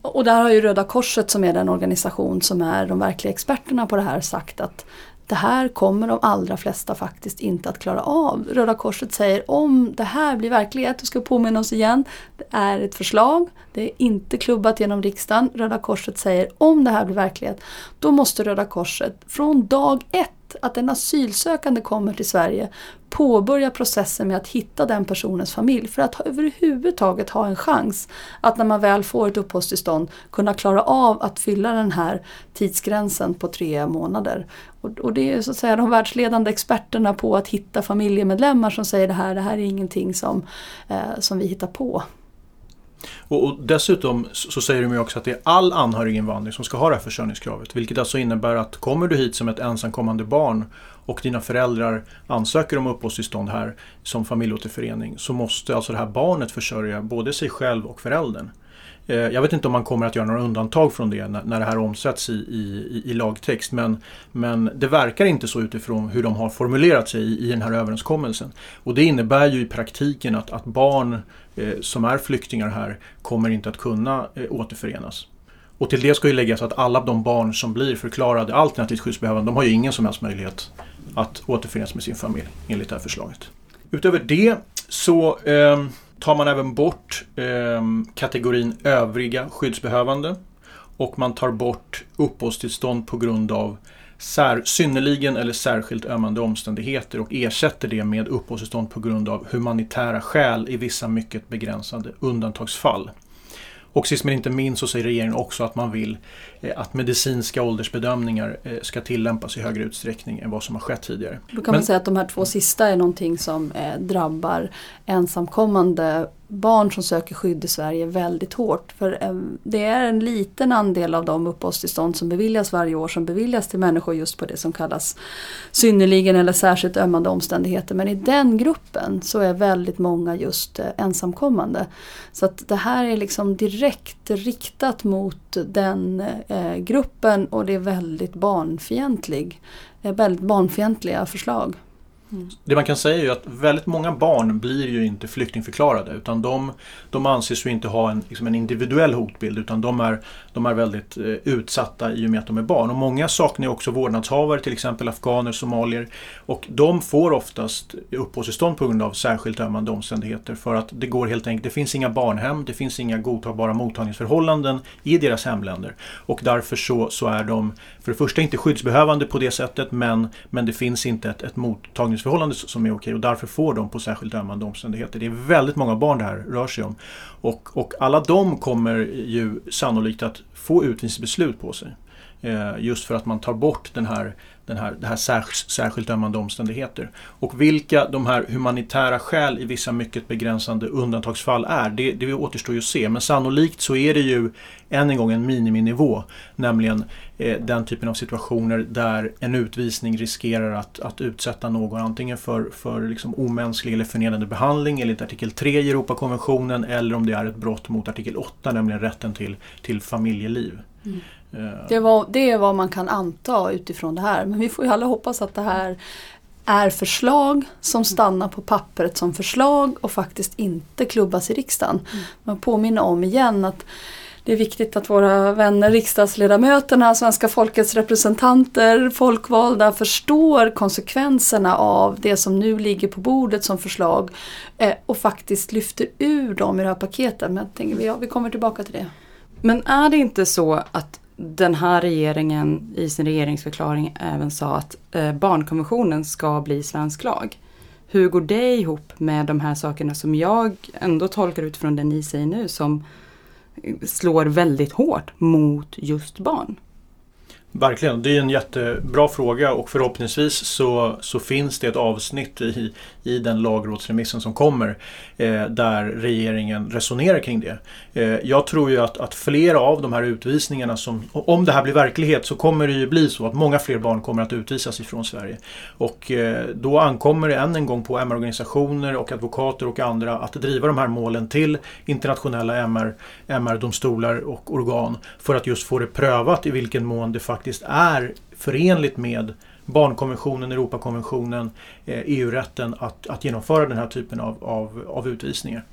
Och där har ju Röda Korset som är den organisation som är de verkliga experterna på det här sagt att det här kommer de allra flesta faktiskt inte att klara av. Röda Korset säger om det här blir verklighet, vi ska påminna oss igen, det är ett förslag, det är inte klubbat genom riksdagen. Röda Korset säger om det här blir verklighet, då måste Röda Korset från dag ett att en asylsökande kommer till Sverige påbörja processen med att hitta den personens familj för att överhuvudtaget ha en chans att när man väl får ett uppehållstillstånd kunna klara av att fylla den här tidsgränsen på tre månader. Och, och det är så att säga de världsledande experterna på att hitta familjemedlemmar som säger det här, det här är ingenting som, eh, som vi hittar på. Och, och, dessutom så säger de ju också att det är all anhöriginvandring som ska ha det här försörjningskravet. Vilket alltså innebär att kommer du hit som ett ensamkommande barn och dina föräldrar ansöker om uppehållstillstånd här som familjeåterförening så måste alltså det här barnet försörja både sig själv och föräldern. Eh, jag vet inte om man kommer att göra några undantag från det när, det här omsätts i, i, i lagtext men, men det verkar inte så utifrån hur de har formulerat sig i, i den här överenskommelsen. Och det innebär ju i praktiken att, att barn eh, Eh, som är flyktingar här kommer inte att kunna eh, återförenas. Och till det ska ju läggas att alla de barn som blir förklarade alternativt skyddsbehövande, de har ju ingen som helst möjlighet att återförenas med sin familj enligt det här förslaget. Utöver det så eh, tar man även bort eh, kategorin övriga skyddsbehövande och man tar bort uppehållstillstånd på grund av sär, synnerligen eller särskilt ömmande omständigheter och ersätter det med uppehållstillstånd på grund av humanitära skäl i vissa mycket begränsade undantagsfall. Och sist men inte minst så säger regeringen också att man vill att medicinska åldersbedömningar eh, ska tillämpas i högre utsträckning än vad som har skett tidigare. Då kan men, man säga att de här två sista är någonting som eh, drabbar ensamkommande barn som söker skydd i Sverige väldigt hårt. För eh, det är en liten andel av de uppehållstillstånd som beviljas varje år som beviljas till människor just på det som kallas synnerligen eller särskilt ömmande omständigheter. Men i den gruppen så är väldigt många just eh, ensamkommande. Så att det här är liksom direkt riktat mot den eh, gruppen och det är väldigt barnfientlig, eh, väldigt barnfientliga förslag. Mm. Det man kan säga är ju att väldigt många barn blir ju inte flyktingförklarade utan de, de anses ju inte ha en, liksom en individuell hotbild utan de är, de är väldigt eh, utsatta i och med att de är barn. Och många saknar ju också vårdnadshavare, till exempel afghaner, somalier. Och de får oftast uppehållstillstånd på grund av särskilt ömmande omständigheter för att det går helt enkelt, det finns inga barnhem, det finns inga godtagbara mottagningsförhållanden i deras hemländer. Och därför så, så är de för det första inte skyddsbehövande på det sättet men, men det finns inte ett, ett mottagningsförhållande missförhållande som är okej och därför får de på särskilt ömmande omständigheter. Det är väldigt många barn det här rör sig om. Och, och alla de kommer ju sannolikt att få utvisningsbeslut på sig. Eh, just för att man tar bort den här den här, det här särskilt, särskilt ömmande omständigheter. Och vilka de här humanitära skäl i vissa mycket begränsande undantagsfall är, det, det återstår ju att se. Men sannolikt så är det ju än en gång en miniminivå. Nämligen eh, den typen av situationer där en utvisning riskerar att, att utsätta någon antingen för, för liksom omänsklig eller förnedrande behandling enligt artikel 3 i Europakonventionen eller om det är ett brott mot artikel 8, nämligen rätten till, till familjeliv. Mm. Det, var, det är vad man kan anta utifrån det här. Men vi får ju alla hoppas att det här är förslag som stannar på pappret som förslag och faktiskt inte klubbas i riksdagen. Mm. Man påminner om igen att det är viktigt att våra vänner riksdagsledamöterna, svenska folkets representanter, folkvalda förstår konsekvenserna av det som nu ligger på bordet som förslag eh, och faktiskt lyfter ur dem i det här paketet. Men jag tänker, ja, vi kommer tillbaka till det. Men är det inte så att den här regeringen i sin regeringsförklaring även sa att eh, barnkonventionen ska bli svensk lag. Hur går det ihop med de här sakerna som jag ändå tolkar utifrån det ni säger nu som slår väldigt hårt mot just barn? Verkligen, det är en jättebra fråga och förhoppningsvis så, så finns det ett avsnitt i, i den lagrådsremissen som kommer eh, där regeringen resonerar kring det. Eh, jag tror ju att, att flera av de här utvisningarna som, om det här blir verklighet så kommer det ju bli så att många fler barn kommer att utvisas ifrån Sverige. Och eh, då ankommer det än en gång på MR-organisationer och advokater och andra att driva de här målen till internationella MR, MR-domstolar och organ för att just få det prövat i vilken mån det faktiskt är förenligt med barnkonventionen, Europakonventionen, eh, EU-rätten att, att genomföra den här typen av, av, av utvisningar.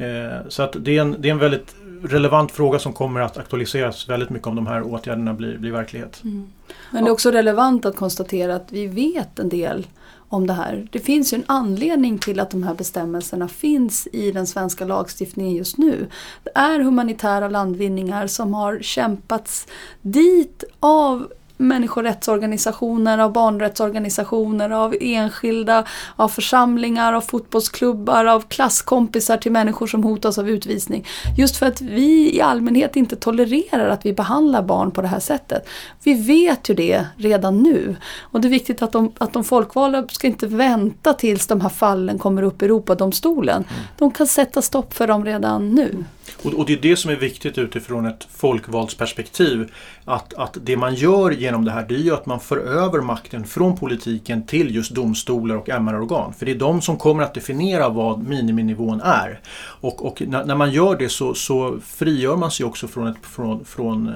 Eh, så att det är, en, det är en väldigt relevant fråga som kommer att aktualiseras väldigt mycket om de här åtgärderna blir, blir verklighet. Mm. Men det är också relevant att konstatera att vi vet en del om det här. Det finns ju en anledning till att de här bestämmelserna finns i den svenska lagstiftningen just nu. Det är humanitära landvinningar som har kämpats dit av människorättsorganisationer, av barnrättsorganisationer, av enskilda, av församlingar, av fotbollsklubbar, av klasskompisar till människor som hotas av utvisning. Just för att vi i allmänhet inte tolererar att vi behandlar barn på det här sättet. Vi vet ju det redan nu. Och det är viktigt att de, att de folkvalda ska inte vänta tills de här fallen kommer upp i Europadomstolen. Mm. De kan sätta stopp för dem redan nu. Och, och, det är det som är viktigt utifrån ett folkvaldsperspektiv. Att, att det man gör genom det här det är ju att man för över makten från politiken till just domstolar och MR-organ. För det är de som kommer att definiera vad miniminivån är. Och, och när, när, man gör det så, så frigör man sig också från, ett, från, från eh,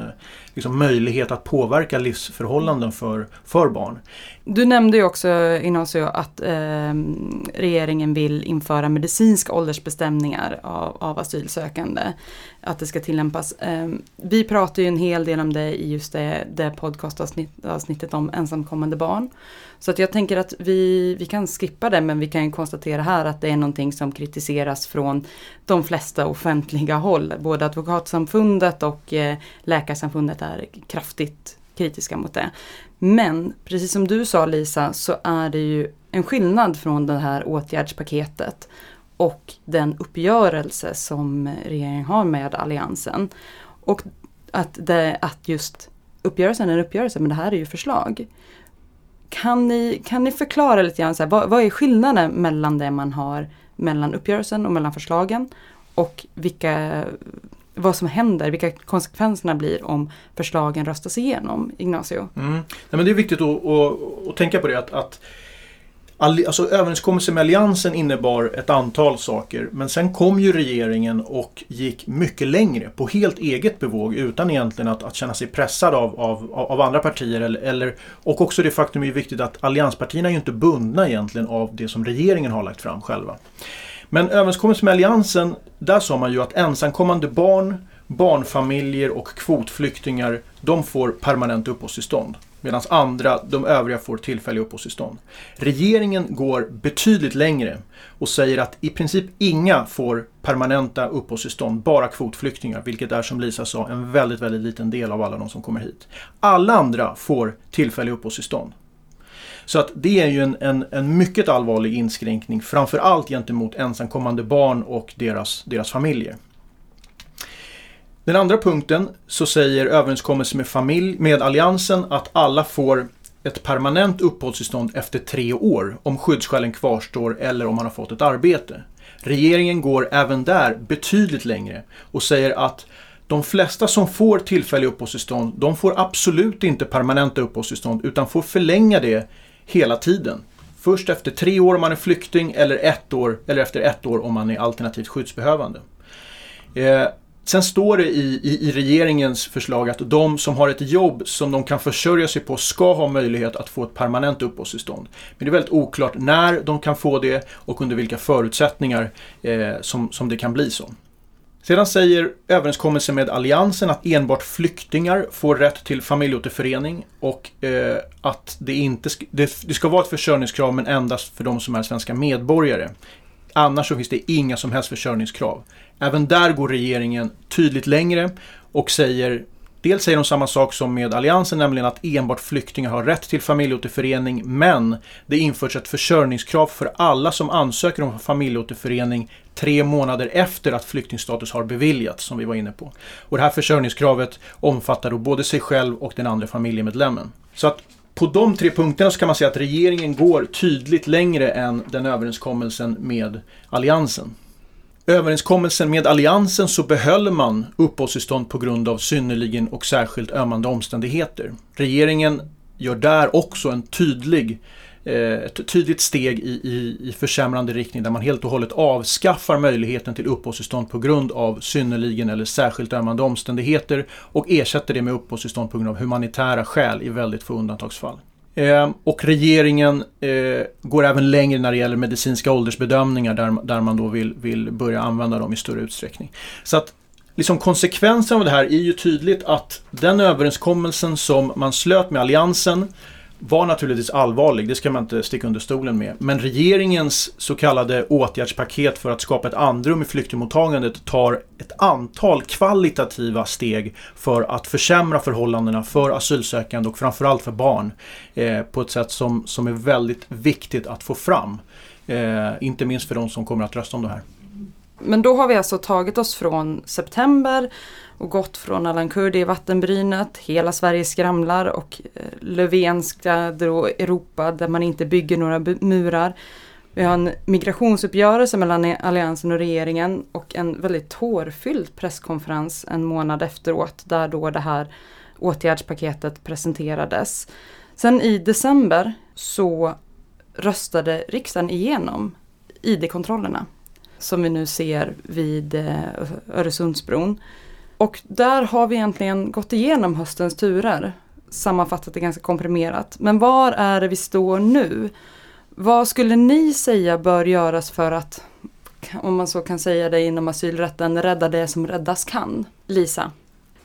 liksom möjlighet att påverka livsförhållanden för, för barn. Du nämnde ju också Ignacio att eh, regeringen vill införa medicinska åldersbestämningar av, av asylsökande. Att det ska tillämpas. Eh, vi pratar ju en hel del om det i just det, det podcastavsnittet om ensamkommande barn. Så att jag tänker att vi, vi kan skippa det men vi kan konstatera här att det är någonting som kritiseras från de flesta offentliga håll. Både Advokatsamfundet och eh, Läkarsamfundet är kraftigt kritiska mot det. Men precis som du sa Lisa så är det ju en skillnad från det här åtgärdspaketet och den uppgörelse som regeringen har med Alliansen. Och att, det, att just uppgörelsen är en uppgörelse men det här är ju förslag. Kan ni, kan ni förklara lite grann, så här, vad, vad är skillnaden mellan det man har mellan uppgörelsen och mellan förslagen? Och vilka, vad som händer, vilka konsekvenserna blir om förslagen röstas igenom, Ignacio? Mm. Nej, men det är viktigt att, att, att tänka på det att, att Alltså överenskommelsen med Alliansen innebar ett antal saker men sen kom ju regeringen och gick mycket längre på helt eget bevåg utan egentligen att, att känna sig pressad av, av, av andra partier. Eller, eller, och också det faktum är viktigt att allianspartierna är ju inte bundna egentligen av det som regeringen har lagt fram själva. Men överenskommelsen med Alliansen, där sa man ju att ensamkommande barn, barnfamiljer och kvotflyktingar, de får permanent uppehållstillstånd. Medan andra, de övriga, får tillfälliga uppehållstillstånd. Regeringen går betydligt längre och säger att i princip inga får permanenta uppehållstillstånd, bara kvotflyktingar, vilket är som Lisa sa en väldigt, väldigt liten del av alla de som kommer hit. Alla andra får tillfälliga uppehållstillstånd. Så att det är ju en, en, en mycket allvarlig inskränkning, framförallt gentemot ensamkommande barn och deras, deras familjer. Den andra punkten så säger överenskommelsen med, familj, med Alliansen att alla får ett permanent uppehållstillstånd efter tre år om skyddsskälen kvarstår eller om man har fått ett arbete. Regeringen går även där betydligt längre och säger att de flesta som får tillfälliga uppehållstillstånd, de får absolut inte permanenta uppehållstillstånd utan får förlänga det hela tiden. Först efter tre år om man är flykting eller, ett år, eller efter ett år om man är alternativt skyddsbehövande. Eh, Sen står det i, i, i, regeringens förslag att de som har ett jobb som de kan försörja sig på ska ha möjlighet att få ett permanent uppehållstillstånd. Men det är väldigt oklart när de kan få det och under vilka förutsättningar eh, som, som det kan bli så. Sedan säger överenskommelsen med Alliansen att enbart flyktingar får rätt till familjeåterförening och eh, att det, inte sk det, det ska vara ett försörjningskrav men endast för de som är svenska medborgare. Annars så finns det inga som helst försörjningskrav. Även där går regeringen tydligt längre och säger Dels säger de samma sak som med Alliansen, nämligen att enbart flyktingar har rätt till familjeåterförening, men det införs ett försörjningskrav för alla som ansöker om familjeåterförening tre månader efter att flyktingstatus har beviljats, som vi var inne på. Och det här försörjningskravet omfattar då både sig själv och den andra familjemedlemmen. Så att på de tre punkterna så kan man säga att regeringen går tydligt längre än den överenskommelsen med Alliansen. Överenskommelsen med Alliansen så behöll man uppehållstillstånd på grund av synnerligen och särskilt ömmande omständigheter. Regeringen gör där också en tydlig eh, ett tydligt steg i, i, i försämrande riktning där man helt och hållet avskaffar möjligheten till uppehållstillstånd på grund av synnerligen eller särskilt ömmande omständigheter och ersätter det med uppehållstillstånd på grund av humanitära skäl i väldigt få undantagsfall. Eh, och regeringen eh, går även längre när det gäller medicinska åldersbedömningar där, där man då vill, vill börja använda dem i större utsträckning. Så att liksom konsekvensen av det här är ju tydligt att den överenskommelsen som man slöt med Alliansen var naturligtvis allvarlig, det ska man inte sticka under stolen med. Men regeringens så kallade åtgärdspaket för att skapa ett andrum i flyktingmottagandet tar ett antal kvalitativa steg för att försämra förhållandena för asylsökande och framförallt för barn eh, på ett sätt som, som är väldigt viktigt att få fram. Eh, inte minst för de som kommer att rösta om det här. Men då har vi alltså tagit oss från september och gått från Allan Kurdi i vattenbrynet, Hela Sverige skramlar och eh, Löfvenska Europa där man inte bygger några murar. Vi har en migrationsuppgörelse mellan e-, Alliansen och regeringen och en väldigt tårfylld presskonferens en månad efteråt där då det här åtgärdspaketet presenterades. Sen i december så röstade riksdagen igenom ID-kontrollerna som vi nu ser vid eh, Öresundsbron. Och där har vi egentligen gått igenom höstens turer. Sammanfattat det ganska komprimerat. Men var är det vi står nu? Vad skulle ni säga bör göras för att, om man så kan säga det inom asylrätten, rädda det som räddas kan? Lisa?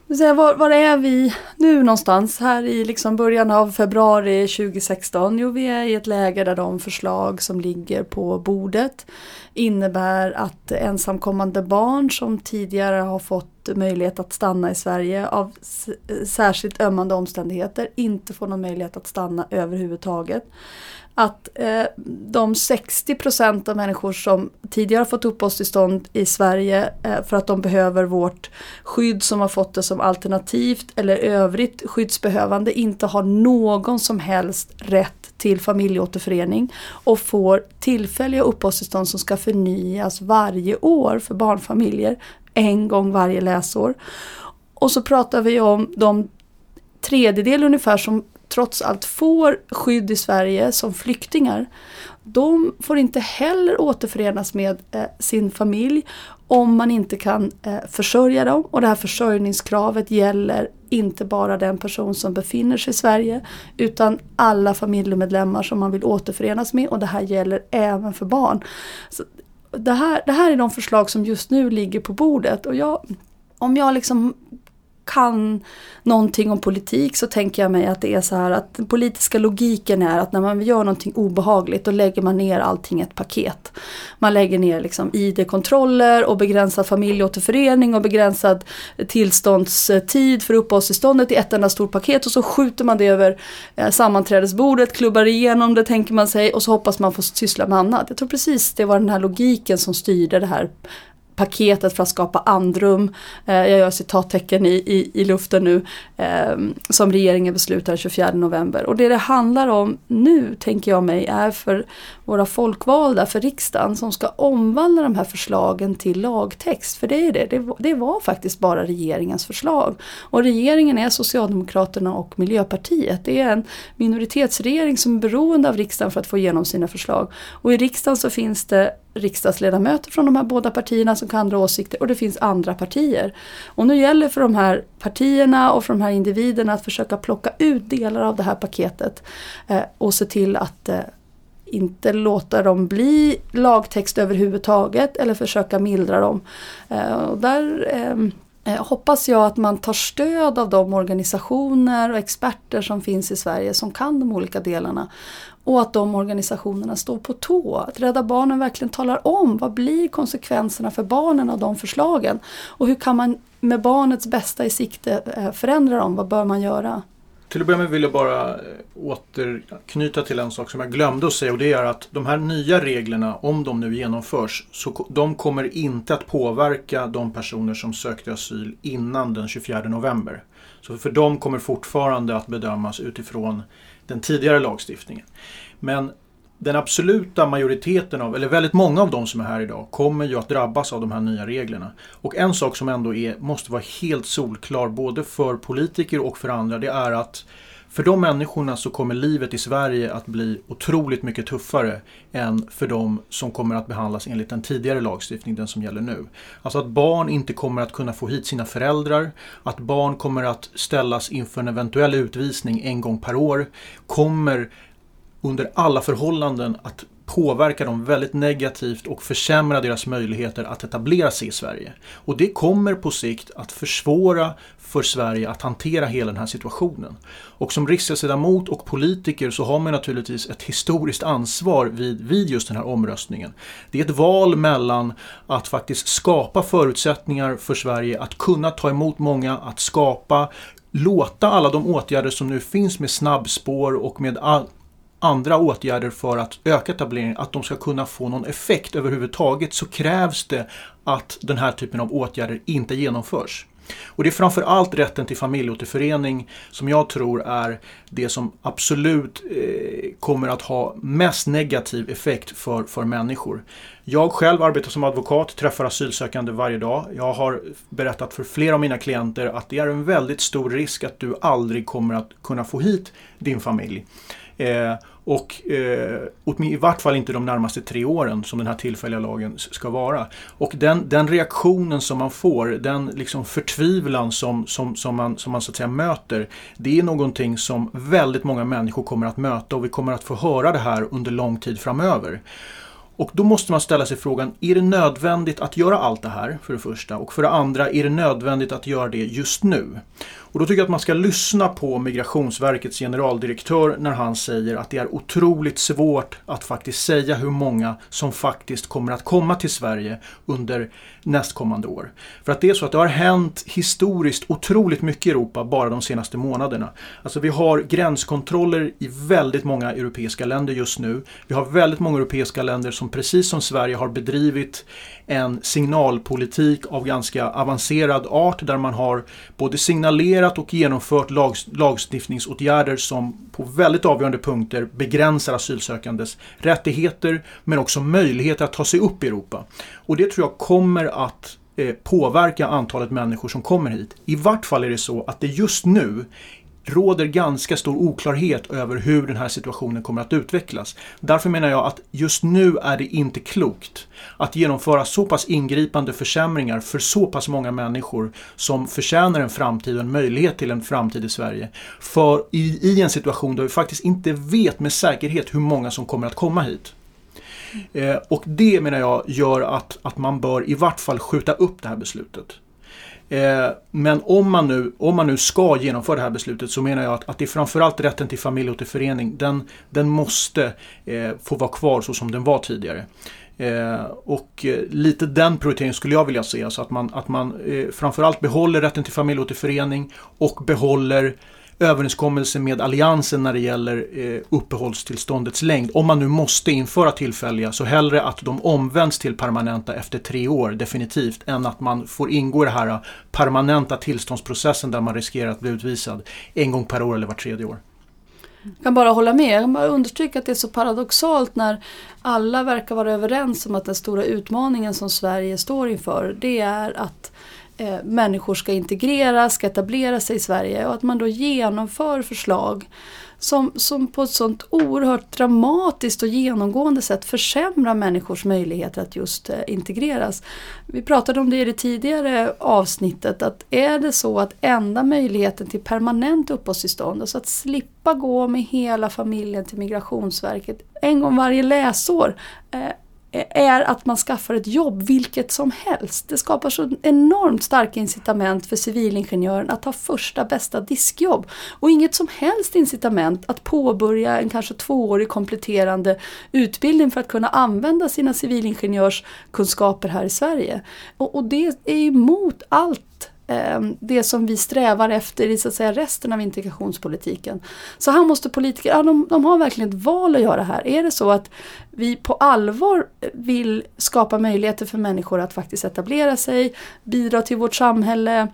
Var, var är vi nu någonstans? Här i liksom början av februari 2016? Jo, vi är i ett läge där de förslag som ligger på bordet innebär att ensamkommande barn som tidigare har fått möjlighet att stanna i Sverige av särskilt ömmande omständigheter inte får någon möjlighet att stanna överhuvudtaget att eh, de 60 procent av människor som tidigare fått uppehållstillstånd i Sverige eh, för att de behöver vårt skydd som har fått det som alternativt eller övrigt skyddsbehövande inte har någon som helst rätt till familjeåterförening och får tillfälliga uppehållstillstånd som ska förnyas varje år för barnfamiljer en gång varje läsår. Och så pratar vi om de tredjedel ungefär som trots allt får skydd i Sverige som flyktingar, de får inte heller återförenas med eh, sin familj om man inte kan eh, försörja dem. Och det här försörjningskravet gäller inte bara den person som befinner sig i Sverige utan alla familjemedlemmar som man vill återförenas med och det här gäller även för barn. Så det, här, det här är de förslag som just nu ligger på bordet och jag, om jag liksom kan någonting om politik så tänker jag mig att det är så här att den politiska logiken är att när man gör någonting obehagligt då lägger man ner allting i ett paket. Man lägger ner liksom ID-kontroller och begränsad familjeåterförening och begränsad tillståndstid för uppehållstillståndet i ett enda stort paket och så skjuter man det över eh, sammanträdesbordet, klubbar igenom det tänker man sig och så hoppas man få syssla med annat. Jag tror precis det var den här logiken som styrde det här paketet för att skapa andrum, eh, jag gör citattecken i, i, i luften nu, eh, som regeringen beslutade 24 november. Och det det handlar om nu, tänker jag mig, är för våra folkvalda, för riksdagen, som ska omvandla de här förslagen till lagtext. För det är det, det, det var faktiskt bara regeringens förslag. Och regeringen är Socialdemokraterna och Miljöpartiet. Det är en minoritetsregering som är beroende av riksdagen för att få igenom sina förslag. Och i riksdagen så finns det riksdagsledamöter från de här båda partierna som kan andra åsikter och det finns andra partier. Och nu gäller för de här partierna och för de här individerna att försöka plocka ut delar av det här paketet eh, och se till att eh, inte låta dem bli lagtext överhuvudtaget eller försöka mildra dem. Eh, och där, eh, Eh, hoppas jag att man tar stöd av de organisationer och experter som finns i Sverige som kan de olika delarna. Och att de organisationerna står på tå. Att Rädda Barnen verkligen talar om vad blir konsekvenserna för barnen av de förslagen. Och hur kan man med barnets bästa i sikte eh, förändra dem? Vad bör man göra? Till att börja med vill jag bara eh, återknyta till en sak som jag glömde att säga och det är att de här nya reglerna, om de nu genomförs, så de kommer inte att påverka de personer som sökte asyl innan den 24 november. Så för dem kommer fortfarande att bedömas utifrån den tidigare lagstiftningen. Men den absoluta majoriteten av, eller väldigt många av de som är här idag, kommer ju att drabbas av de här nya reglerna. Och en sak som ändå är, måste vara helt solklar både för politiker och för andra, det är att för de människorna så kommer livet i Sverige att bli otroligt mycket tuffare än för de som kommer att behandlas enligt den tidigare lagstiftningen, den som gäller nu. Alltså att barn inte kommer att kunna få hit sina föräldrar, att barn kommer att ställas inför en eventuell utvisning en gång per år, kommer under alla förhållanden att påverka dem väldigt negativt och försämra deras möjligheter att etablera sig i Sverige. Och det kommer på sikt att försvåra för Sverige att hantera hela den här situationen. Och som riksdagsledamot och politiker så har man naturligtvis ett historiskt ansvar vid, vid just den här omröstningen. Det är ett val mellan att faktiskt skapa förutsättningar för Sverige att kunna ta emot många, att skapa låta alla de åtgärder som nu finns med snabbspår och med all, andra åtgärder för att öka etableringen, att de ska kunna få någon effekt överhuvudtaget så krävs det att den här typen av åtgärder inte genomförs. Och det är framförallt rätten till familjeåterförening som jag tror är det som absolut eh, kommer att ha mest negativ effekt för, för människor. Jag själv arbetar som advokat, träffar asylsökande varje dag. Jag har berättat för flera av mina klienter att det är en väldigt stor risk att du aldrig kommer att kunna få hit din familj. Eh, och eh, i vart fall inte de närmaste tre åren som den här tillfälliga lagen ska vara. Och den, den reaktionen som man får, den liksom förtvivlan som, som, som, man, som man så att säga möter, det är någonting som väldigt många människor kommer att möta och vi kommer att få höra det här under lång tid framöver. Och då måste man ställa sig frågan, är det nödvändigt att göra allt det här för det första? Och för det andra, är det nödvändigt att göra det just nu? Och då tycker jag att man ska lyssna på Migrationsverkets generaldirektör när han säger att det är otroligt svårt att faktiskt säga hur många som faktiskt kommer att komma till Sverige under nästkommande år. För att det är så att det har hänt historiskt otroligt mycket i Europa bara de senaste månaderna. Alltså vi har gränskontroller i väldigt många europeiska länder just nu. Vi har väldigt många europeiska länder som som precis som Sverige har bedrivit en signalpolitik av ganska avancerad art där man har både signalerat och genomfört lag, lagstiftningsåtgärder som på väldigt avgörande punkter begränsar asylsökandes rättigheter men också möjligheter att ta sig upp i Europa. Och det tror jag kommer att eh, påverka antalet människor som kommer hit. I vart fall är det så att det just nu råder ganska stor oklarhet över hur den här situationen kommer att utvecklas. Därför menar jag att just nu är det inte klokt att genomföra så pass ingripande försämringar för så pass många människor som förtjänar en framtid och en möjlighet till en framtid i Sverige. För i, i en situation där vi faktiskt inte vet med säkerhet hur många som kommer att komma hit. Eh, och det menar jag gör att, att man bör i vart fall skjuta upp det här beslutet. Eh, men om man, nu, om man nu ska genomföra det här beslutet så menar jag att, att det är framförallt rätten till familjeåterförening. Den, den måste eh, få vara kvar så som den var tidigare. Eh, och eh, lite den prioriteringen skulle jag vilja se. Så att man, att man eh, framförallt behåller rätten till familjeåterförening och behåller överenskommelse med alliansen när det gäller eh, uppehållstillståndets längd. Om man nu måste införa tillfälliga så hellre att de omvänds till permanenta efter tre år definitivt än att man får ingå i den här eh, permanenta tillståndsprocessen där man riskerar att bli utvisad en gång per år eller var tredje år. Jag kan bara hålla med. Jag kan bara understryka att det är så paradoxalt när alla verkar vara överens om att den stora utmaningen som Sverige står inför det är att eh, människor ska integreras, ska etablera sig i Sverige och att man då genomför förslag som, som på ett sånt oerhört dramatiskt och genomgående sätt försämrar människors möjligheter att just eh, integreras. Vi pratade om det i det tidigare avsnittet att är det så att enda möjligheten till permanent uppehållstillstånd, alltså att slippa gå med hela familjen till Migrationsverket en gång varje läsår, eh, är att man skaffar ett jobb, vilket som helst. Det skapar så enormt starka incitament för civilingenjören att ta första bästa diskjobb. Och inget som helst incitament att påbörja en kanske tvåårig kompletterande utbildning för att kunna använda sina civilingenjörskunskaper här i Sverige. Och, och det är emot allt Ehm, det som vi strävar efter i så att säga, resten av integrationspolitiken. Så här måste politiker, ja, de, de har verkligen ett val att göra här. Är det så att vi på allvar vill skapa möjligheter för människor att faktiskt etablera sig, bidra till vårt samhälle,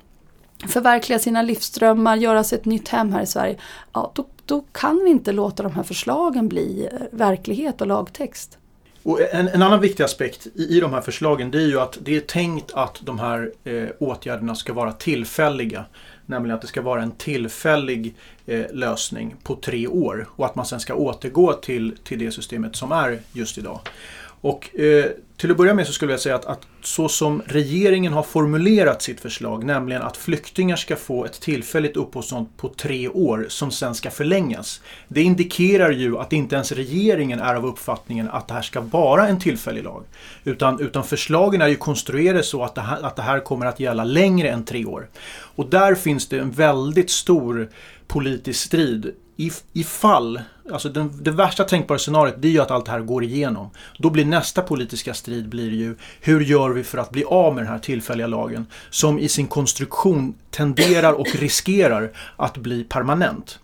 förverkliga sina livsdrömmar, göra sig ett nytt hem här i Sverige. Ja, då, då kan vi inte låta de här förslagen bli eh, verklighet och lagtext. Och en, en, annan viktig aspekt i, i de här förslagen det är ju att det är tänkt att de här eh, åtgärderna ska vara tillfälliga. Nämligen att det ska vara en tillfällig eh, lösning på tre år och att man sen ska återgå till, till det systemet som är just idag. Och eh, till att börja med så skulle jag säga att, att så som regeringen har formulerat sitt förslag, nämligen att flyktingar ska få ett tillfälligt uppehållstillstånd på tre år som sen ska förlängas. Det indikerar ju att inte ens regeringen är av uppfattningen att det här ska vara en tillfällig lag. Utan, utan förslagen är ju konstruerade så att det, här, att det här kommer att gälla längre än tre år. Och där finns det en väldigt stor politisk strid ifall, alltså den, det värsta tänkbara scenariot det är ju att allt det här går igenom. Då blir nästa politiska strid blir ju hur gör vi för att bli av med den här tillfälliga lagen som i sin konstruktion tenderar och riskerar att bli permanent.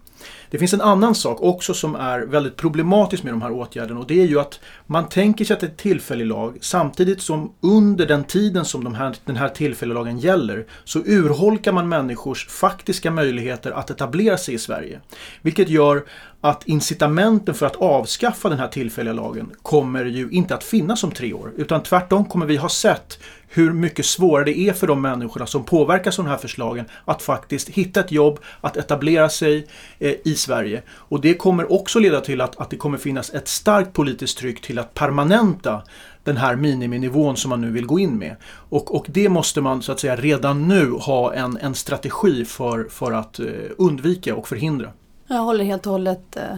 Det finns en annan sak också som är väldigt problematisk med de här åtgärderna och det är ju att man tänker sig att det är tillfällig lag samtidigt som under den tiden som de här, den här tillfälliga lagen gäller så urholkar man människors faktiska möjligheter att etablera sig i Sverige. Vilket gör att incitamenten för att avskaffa den här tillfälliga lagen kommer ju inte att finnas om tre år utan tvärtom kommer vi ha sett hur mycket svårare det är för de människorna som påverkas av de här förslagen att faktiskt hitta ett jobb, att etablera sig eh, i Sverige. Och det kommer också leda till att, att det kommer finnas ett starkt politiskt tryck till att permanenta den här miniminivån som man nu vill gå in med. Och, och det måste man så att säga redan nu ha en, en strategi för, för att eh, undvika och förhindra. Jag håller helt och hållet eh,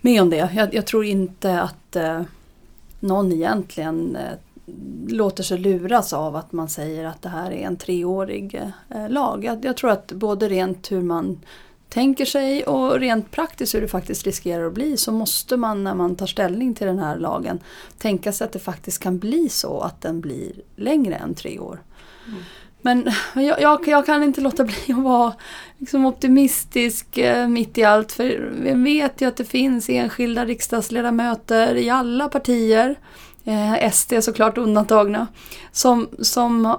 med om det. Jag, jag tror inte att eh, någon egentligen eh, låter sig luras av att man säger att det här är en treårig eh, lag. Jag, jag, tror att både rent hur man tänker sig och rent praktiskt hur det faktiskt riskerar att bli så måste man när man tar ställning till den här lagen tänka sig att det faktiskt kan bli så att den blir längre än tre år. Mm. Men jag, jag, jag, kan inte låta bli att vara liksom optimistisk eh, mitt i allt. För vi vet ju att det finns enskilda riksdagsledamöter i alla partier eh, SD såklart undantagna, som, som eh,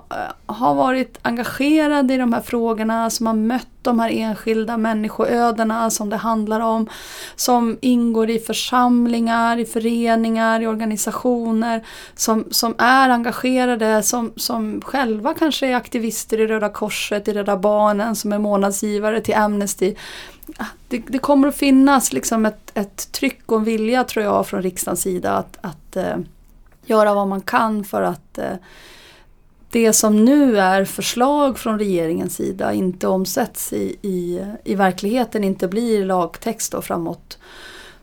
har varit engagerade i de här frågorna, som har mött de här enskilda människoödena som det handlar om, som ingår i församlingar, i föreningar, i organisationer, som, som är engagerade, som, som själva kanske är aktivister i Röda Korset, i Rädda Barnen, som är månadsgivare till Amnesty. Ah, det, det kommer att finnas liksom ett, ett tryck och en vilja tror jag från riksdagens sida att, att eh, göra vad man kan för att eh, det som nu är förslag från regeringens sida inte omsätts i, i, i verkligheten, inte blir lagtext då framåt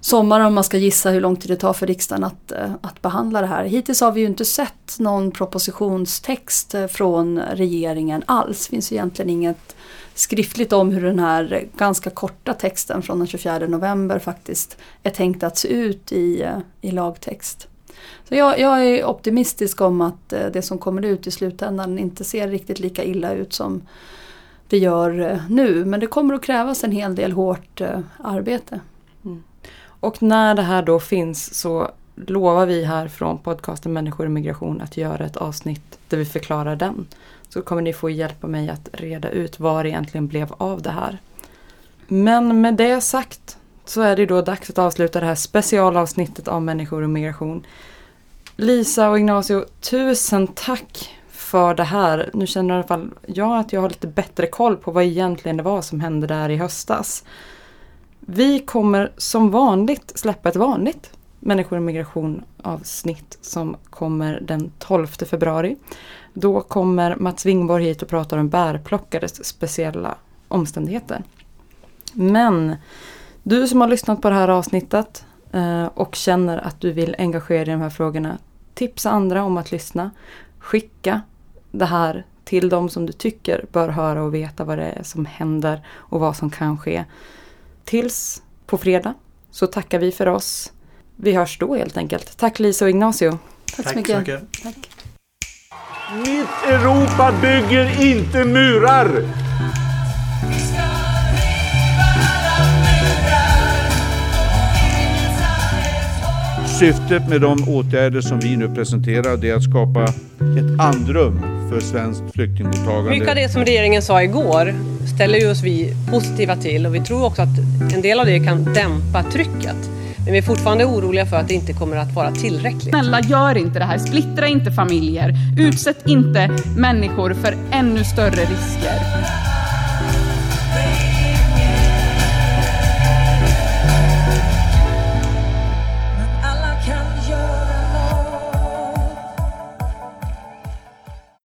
sommaren om man ska gissa hur lång tid det tar för riksdagen att, eh, att behandla det här. Hittills har vi ju inte sett någon propositionstext eh, från regeringen alls. Det finns egentligen inget skriftligt om hur den här ganska korta texten från den 24 november faktiskt är tänkt att se ut i, i lagtext. Så jag, jag, är optimistisk om att eh, det som kommer ut i slutändan inte ser riktigt lika illa ut som det gör eh, nu. Men det kommer att krävas en hel del hårt eh, arbete. Mm. Och när det här då finns så lovar vi här från podcasten Människor och migration att göra ett avsnitt där vi förklarar den. Så kommer ni få hjälpa mig att reda ut vad det egentligen blev av det här. Men med det sagt så är det då dags att avsluta det här specialavsnittet av Människor och migration. Lisa och Ignacio, tusen tack för det här. Nu känner i alla fall jag att jag har lite bättre koll på vad egentligen det var som hände där i höstas. Vi kommer som vanligt släppa ett vanligt Människor och migration avsnitt som kommer den 12 februari. Då kommer Mats Wingborg hit och pratar om bärplockares speciella omständigheter. Men du som har lyssnat på det här avsnittet eh, och känner att du vill engagera dig i de här frågorna Tipsa andra om att lyssna. Skicka det här till de som du tycker bör höra och veta vad det är som händer och vad som kan ske. Tills på fredag så tackar vi för oss. Vi hörs då helt enkelt. Tack Lisa och Ignacio. Tack, Tack så så mycket. mycket. Mitt Europa bygger inte murar! Syftet med de åtgärder som vi nu presenterar är att skapa ett andrum för svenskt flyktingmottagande. Mycket av det som regeringen sa igår ställer ju oss vi positiva till och vi tror också att en del av det kan dämpa trycket. Men vi är fortfarande oroliga för att det inte kommer att vara tillräckligt. Snälla, gör inte det här. Splittra inte familjer. Utsätt inte människor för ännu större risker.